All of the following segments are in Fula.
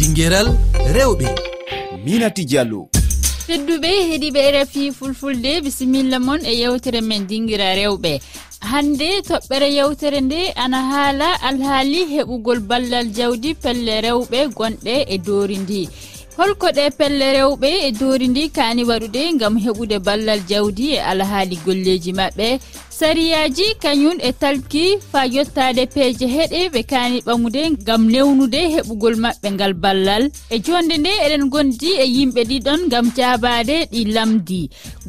dinguéral rewɓe. Minati diallo tedduɓe heeɗiɓe rfi fulfulde bisimilla moon e yewtere men dinguira rewɓe. Hande toɓɓere yewtere nde ana haala alhaali heɓugol ballal jawdi pelle rewɓe gonɗe e doori ndi. holko ɗe pelle rewɓe e doori ndi kaani waɗude ngam heɓude ballal jawdi e alhaali golleji maɓɓe. Sariyaji kañum e talki faa yettade peeje heɗe ɓe kaani ɓamude ngam newnude heɓugol maɓɓe ngal ballal. E jonde nde eɗen gondi e yimɓe ɗiɗon ngam jaabade ɗi lamdi.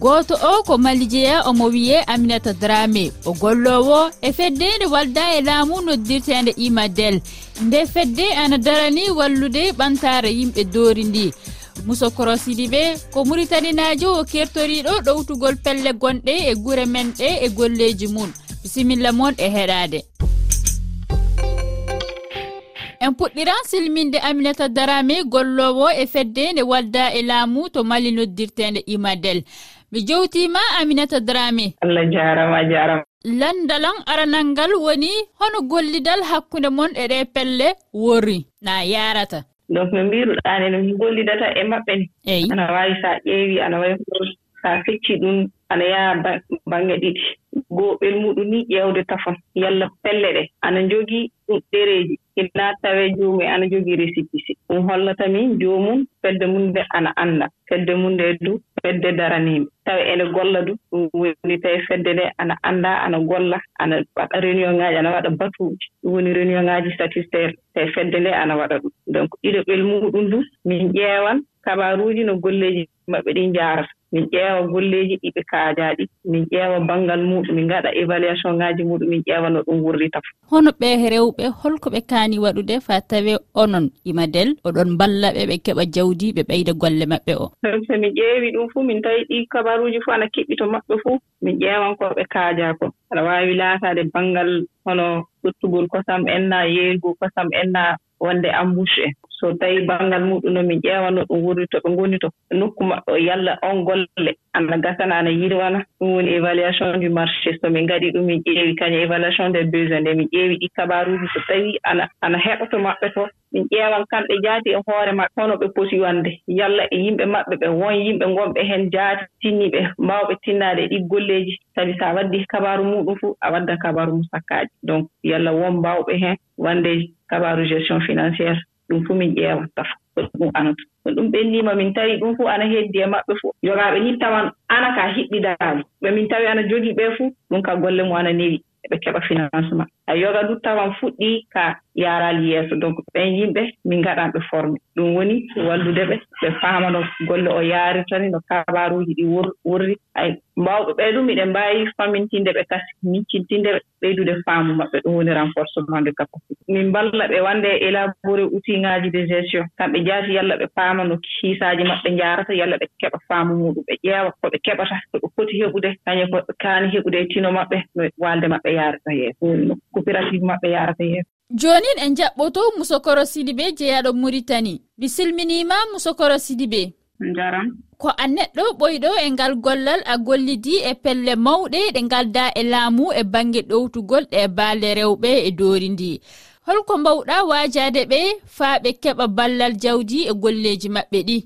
Gooto o ko malijeya omo wiye aminata drame o gollowo e fedde nde walda e laamu noddirtede imadel nde fedde ana darani wallude ɓantare yimɓe doori ndi. wi musokoro sidiɓe ko muritaninajo o kertoriɗo ɗowtugol pelle gonɗe e guure men ɗe e golleji mum bisimilla moon e heɗade en puɗɗiran silminde aminata darame gollowo e fedde nde wadda e laamu to mali noddirtende imadel. Mi jowtima aminata darame. Allah jarama jarama landalan aranal ngal woni hono gollidal hakkunde mon e ɗe pelle worri na yarata donc no mbiruɗaa no gollidata e maɓɓe ni ana waawi so a ƴeewii ana wawi so a fecci ɗum. ana yaha bange ɗiɗi. Gooɓel muɗum ni ƴeewde tafon yalla pelle ɗe. Ana jogii ɗum ɗereeji innaa tawee joomum e ana jogii récipicé ɗum hollata min joomum fedde mum nde ana annda. Fedde mum nde du fedde daraniima tawa ene golla du ɗum woni tawi fedde nde ana annda ana golla ana waɗa réunion ŋaaji ana waɗa batuuji. Ɗum woni réunion ŋaaji statutaire tawi fedde nde ana waɗa ɗum. Donc ɗiɗoɓel muɗum du min ƴeewan kabaruuji no golleeji maɓɓe ɗin njaarata. min ƴeewa golleeji ɗi ɓe kaajaaɗi min ƴeewa banngal muɗum min ngaɗa évaluation ŋaaji muɗum min ƴeewa no ɗum wurrita fo hono ɓe rewɓe holko ɓe kaani waɗude faa tawe onon imadel oɗon mballa ɓe ɓe keɓa jawdi ɓe ɓeyda golle maɓɓe o. So mi ƴeewi ɗum fuu min tawi ɗi kabaruuji fuu ana keɓɓi to maɓɓe fuu min ƴeewan ko ɓe kaajaa ko. Aɗa waawi laataade banngal hono ƴottugol kosam en naa yeeygol kosam en naa wonde embouche. En so tawii banngal muɗum no min ƴeewano ɗum wuri to ɓe ngoni to nokku maɓɓe o yalla on golle. Ana gasana ana yirwana. Ɗum woni évaluation du marché. So min ngaɗi ɗum min ƴeewi kañum évaluation des besoin nde min ƴeewi ɗi kabaruuji so tawii ana ana heɓa maɓɓe to min ƴeewan kamɓe jaati e hoore maɓɓe. Hono ɓe poti wande. Yalla e yimɓe maɓɓe ɓe won yimɓe ngonɓe heen jaati tinniɓe mbawɓe tinnaade e ɗi golleeji sabi so a waddi kabaru muɗum fuu a wadda kabaru mum sakkaaji donc yalla won mbawɓe heen wande kabaru gestion financiére ɗum fuu min ƴeewa tafa. Ko ɗum anata so ɗum ɓenniima min tawi ɗum fuu ana heddi e maɓɓe fuu jogaaɓe ni tawan ana ka hiɓɓidaali. Ɓe min tawi ana jogii ɓee fuu ɗum ka golle mum ana newi. Eɓe keɓa financement a yoga du tawan fuɗɗii ka yaaraali yeeso donc ɓen yimɓe min ngaɗan ɓe formé ɗum woni wallude ɓe ɓe faama no golle o yaarirtani no kabaruuji ɗi wurri. Ay mbawɓe ɓee ɗum iɗen mbaawi famintinde ɓe kasi miccintinde ɓe ɓeydude faamu maɓɓe. Ɗum woni renforcement de capacité. Min mballa ɓe wande e élaboré outilŋaaji de gestion. Kamɓe jaati yalla ɓe paama no kiisaaji maɓɓe njaarata yalla ɓe keɓa faamu muɗum ɓe ƴeewa ko ɓe keɓata ko ɓe poti heɓude. Kañe ko ɓe kaani heɓude e tino maɓɓe no waalde maɓɓe yaarata yeeso. Woni no coopérative maɓɓe yaarata yeeso. jonin en jaɓɓoto musokoro sidibe jeyaɗo muritani. Mi silminima musokoro sidibe. Jaram ko a neɗɗo ɓoyɗo e ngal gollal a gollidi e pelle mawɗe ɗe ngalda e laamu e bange ɗowtugol ɗe baale rewɓe e doori ndi holko mbawɗa wajade ɓe faa ɓe keɓa ballal jawdi e golleji maɓɓe ɗi.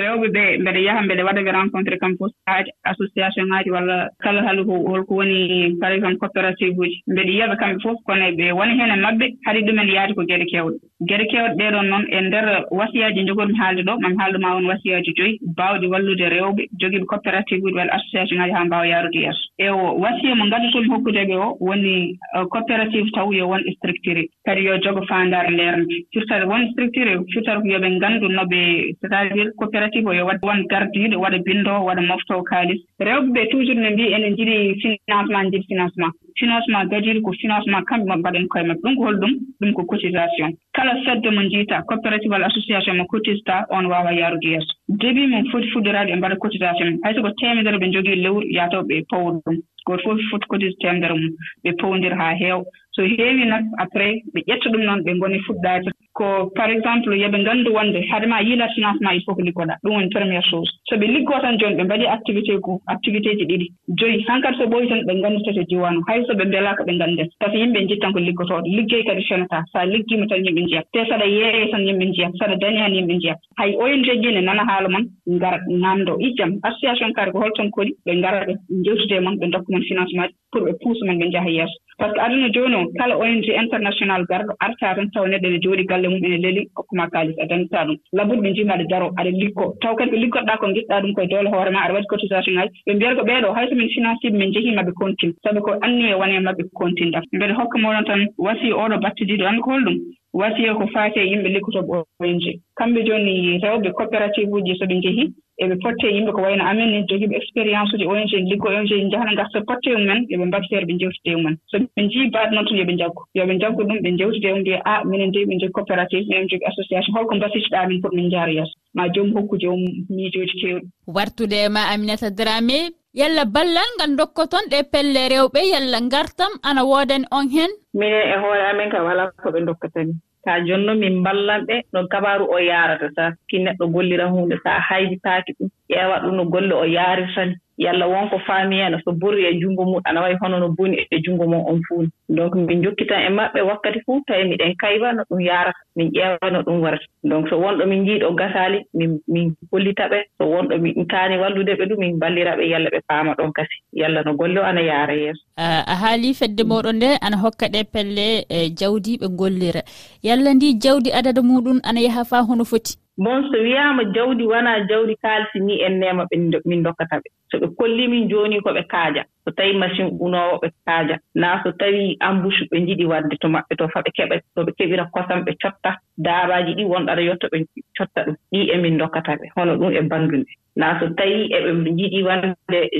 rewɓe ɓe mbeɗa yaha mbeɗa waɗaɓe rencontré kam poste aji association ŋaaji walla kala hal holko woni par exemple coopérative uji. Mbeɗa yiyaɓe kamɓe fof kono ɓe woni heen e maɓɓe haɗi ɗumen yahde ko geɗe kewɗe. gere kewɗe ɗeɗon noon e ndeer wasiyaaji jogotmi haalde ɗo mami haalduma won wasiyaaji joyi baawɗi wallude rewɓe jogiiɓe coopérative uji walla association ŋaaji haa mbaawa yaarude yeeso. E o wasiya mo ngaddutomi hokkudeɓe o woni e, coopérative taw yo won structuré kadi yo jogo faandare leernde firtata won structuré firtata ko yo ɓe nganndu no ɓe c'est à dire coopérative o yo waɗ won gardiiɗo waɗa binndoo waɗa moftoo kaalis. Rewɓe ɓe toujours ne mbi enen njiɗi financement njiɗi financement. Financement gadiiɗo ko financement kamɓe mo mbaɗen koye maɓɓe. Ɗum ko holɗum ɗum ko cotisation. Kala kala fedde mo njiita coopérative walla association mo cotista on waawa yaarude yeeso. Début mum foti fuɗɗoraade ɓe mbaɗa cotisation mum hay so ko teemedere ɓe njogii lewru yataw ɓe powru ɗum. Gooto fof foti cotise teemedere mum ɓe pawondir haa heewa so heewi nak après ɓe ƴetta ɗum noon ɓe ngoni fuɗɗaade. Ko par exemple yoɓe nganndu wonde hade ma yiila finance ma il faut ko liggoɗa ɗum woni premiére chose. So ɓe liggoo tan jooni ɓe mbaɗi activité go activité ji ɗiɗi. Joyi hankkadi so ɓoyi tan ɓe ngannditata diwaanu hay so ɓe mbelaaka ɓe nganndata par ce que yimɓe njittan ko liggotooɗo liggey kadi fenata. So a liggiima tan yimɓe njiyat te saɗa yeeye tan yimɓe njiyat saɗa dañi han yimɓe njiyat hay ong ji ne nana haala mon ngara naamndoo ijjam association kadi ko holton koli ɓe ngara ɓe njewtude mon ɓe dokka mon financement pour ɓe puusa mon ɓe njaha yeeso. Par ce que aduna jooni o kala ong international garɗo arta tan taw neɗɗo ene jooɗi galle mum ene leli hokkuma kaalis a dañataa ɗum. Labuɗe ɓe njima aɗa daro aɗa likko. Taw kadi ɓe likkotɗaa ko giɗɗa ɗum koye doole hoore ma aɗa waɗi cotisation ngaji. Ɓe mbiyata ko ɓeeɗo hayso min financiɓe min njehimaɓe contine sabi ko anni e wone maɓɓe ko contine ɗam mbeɗa hokka moɗon tan wasi oɗo battidiɗo anndi ko holɗum? wasiya ko faati e yimɓe liggotooɓe ong kamɓe jooni rewɓe coopérative uji so ɓe njehii eɓe potte e yimɓe ko wayno amen en jogiiɓe expérience uji ong liggo ong njahana ngarta potte mumen yoɓe mbat ɓe njewtide mumen so ɓe njii baade noon tun yoɓe njaggu. Yoɓe njaggu ɗum ɓe njewtide um mbiya a minen de ɓe jogi coopérative minen jogi association holko mbasiytoɗaa min pour min njaara yeeso. Ma joomum hokku joomum miijooji keewɗi. Wartude ma aminata dramé yalla ballal ngal dokkoton ɗe pelle rewɓe yalla ngartam ana woodani on heen minen e hoore amen kam alaa ko ɓe dokkatani taa jooni noon min mballan ɓe no kabaru o yaarata sa. Ki neɗɗo gollira huunde so a hayditaaki ɗum. ƴeewa ɗum no golle o yaarirta ni yalla wonko faami so bori e junngo mum ana wayi hono no boni e junngo mum on fuuni donc min jokkitan e maɓɓe wakkati fuu tawi miɗen kayba no ɗum yarata min ƴeewa no ɗum warata. Donc so wonɗo min njiiɗo gasaali min min hollita ɓe so wonɗo min kaani wallude ɓe ɗum min ballira ɓe yalla ɓe paama ɗon kasi. Yalla no golle o ana yaara yeeso. A haali fedde moɗon nde ana hokka ɗe pelle e jawdi ɓe gollira. Yalla ndi jawdi adada muɗum ana yaha faa hono foti? bon so wiyaama jawdi wonaa jawdi kaalisi ni en neema ɓe min dokkata ɓe. So ɓe kolli min jooni ko ɓe kaaja. So tawii machine unoowo ɓe kaaja. Naa so tawii embouche ɓe njiɗi waɗde to maɓɓe to fa ɓe keɓa to ɓe keɓira kosam ɓe cotta daabaaji ɗi wonɗara yotto ɓe cotta ɗum. Ɗii emin dokkata ɓe. Hono ɗum e banndunde naa so tawii eɓe njiɗi wande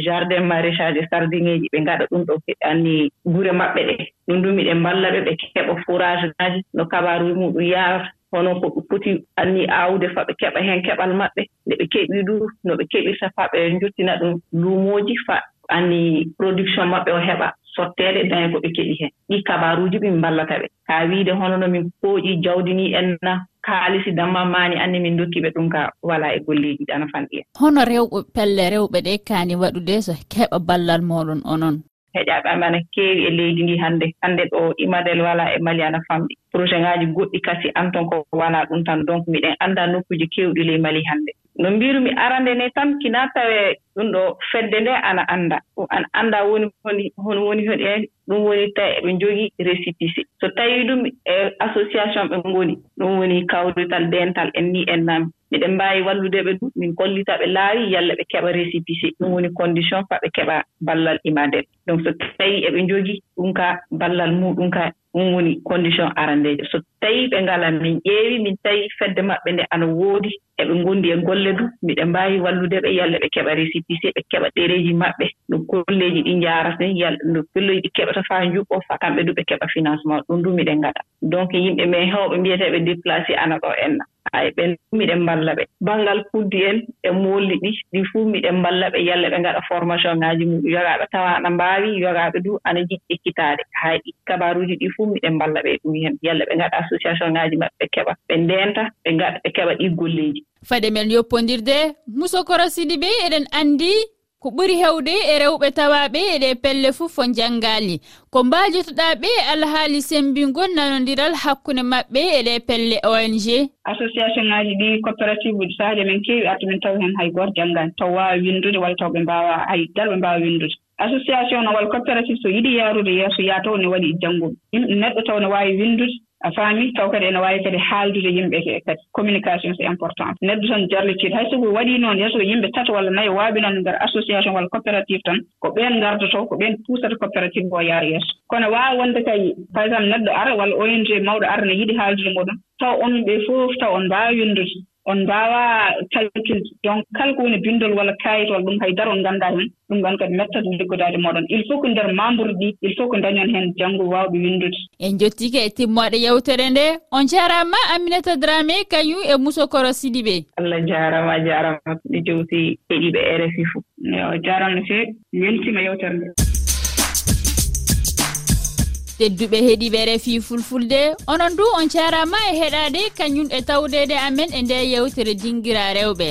jardin maraîchage e sardiŋeeji ɓe ngaɗa ɗum ɗo anni gure maɓɓe ɗe. Ɗum ɗum miɗen mballa ɓe ɓe keɓa fourage naaji no kabaruji muɗum yaha hono ko ɓe poti anni aawde fa ɓe keɓa heen keɓal maɓɓe nde ɓe keɓii du no ɓe keɓirta fa ɓe njottina ɗum luumooji fa anni production maɓɓe o heɓa sotteede dañe ko ɓe keɓi heen ɗi kabaruuji ɗi min mballata ɓe. Haa wiide hono no min pooƴii jawdinii en na kaalisi damma maani anni min dokkiiɓe ɗum ka walaa e golleeji ɗana fanɗi en. Hono rewɓe pelle rewɓe ɗe kaani waɗude so keɓa ballal mooɗon onon. heƴaaɓe amen ana keewi e leydi ndi hannde. Hannde ɗo imadel walaa e mali ana famɗi. Projet ŋaaji goɗɗi kasi an ton ko walaa ɗum tan. Donc miɗen annda nokkuuji keewɗi ley mali hannde. No mbirumi arande ne tan kinaa tawee ɗum ɗo fedde nde ana annda. Ana annda woni hono woni hon en ɗum woni tawi eɓe njogii récipicé so tawii ɗum e association ɓe ngoni ɗum woni kawrital dental en ni en naami. Miɗen mbaawi wallude ɓe ɗum min kollita ɓe laawi yalla ɓe keɓa récipicé ɗum woni condition fa ɓe keɓa ballal imadel donc so tawii eɓe njogii ɗum ka ballal muɗum ka ɗum woni condition arandeejo so tawii ɓe ngala min ƴeewi min tawii fedde maɓɓe nde ana woodi eɓe ngonndi e golle du miɗen mbaawi wallude ɓe yalla ɓe keɓa récipicé cippise ɓe keɓa ɗereeji maɓɓe. No golleeji ɗi njaarata no golleeji ɗi keɓata faa njuɓɓo fa kamɓe du ɓe keɓa financement ɗum du miɗen ngaɗa donc yimɓe men heewɓe mbiyeteeɓe déplacé ana ɗo enna. ay ɓen miɗen mballa ɓe. Banngal puddi en e moolli ɗi. Ɗi fuu miɗen mballa ɓe yalla ɓe ngaɗa formation ŋaaji mum yogaaɓe tawa ana mbaawi yogaaɓe du ana jiɗi ekkitaade. Hay ɗi kabaruuji ɗi fuu miɗen mballa ɓe ɗum heen yalla ɓe ngaɗa association ŋaaji maɓɓe ɓe keɓa. Ɓe ndeenta ɓe ngaɗa ɓe keɓa ɗi golleeji. Faɗe men yoppondirde musokoro sidi ɓe eɗen anndi ko ɓuri hewde e rewɓe tawaɓe eɗe pelle fuu fo janngali ko mbajotoɗaɓe e alhaali sembingo nanodiral hakkunde maɓɓe eɗe pelle ong association ŋaji ɗi coopérative uji sahaji min keewi artu min tawi heen hay goto janngani taw wawa winndude walla taw ɓe mbawa hay gal ɓe mbawa winndude. Association no walla coopérative so yiɗi yaarude yeeso yaa taw ne waɗi janngum neɗɗo taw ne waawi winndude. a faami taw kadi ene waawi kadi haaldude yimɓe ke kadi. Communication c' important. Neɗɗo tan jarlitiiɗo hay soko waɗii noon yeso yimɓe tata walla nayi waaɓi noon ndeer association walla coopérative tan ko ɓeen ngardoto ko ɓeen puusata coopérative ngo yaara yeeso. Kono waawa wonde kay par exemple neɗɗo ara walla ong mawɗo ara ne yiɗi haaldude muɗum taw on ɓe fof taw on mbaawi winndude on mbaawa calcule donc kala ko woni binndol walla kayit walla ɗum haydara on nganndaa heen ɗum ɗon kadi mettat liggodaade moɗon. Il faut ko ndeer membre ɗi il faut ko dañon heen janngo waawɓe winndude. En jottike e, e timmooɗe yewtere nde on jaaraama aminata dramé kañum e musokoro sidi ɓe allah jaarama jaarama ɗi jowti heɗiiɓe rfi fof yo jaarama no feewi weltima yewtere nde. tedduɓe heeɗiɓe refi fulfulde. Onon du on carama e heɗade kañum e tawdede amen e nde yewtere dinguira rewɓe.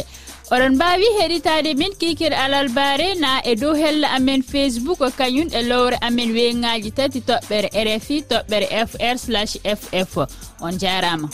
Oɗon mbawi heɗitade min kikir alalbare na e dow hella amen facebook kañum e lowre amen weyngaji tati toɓɓere rfi toɓɓere fr ff on jarama.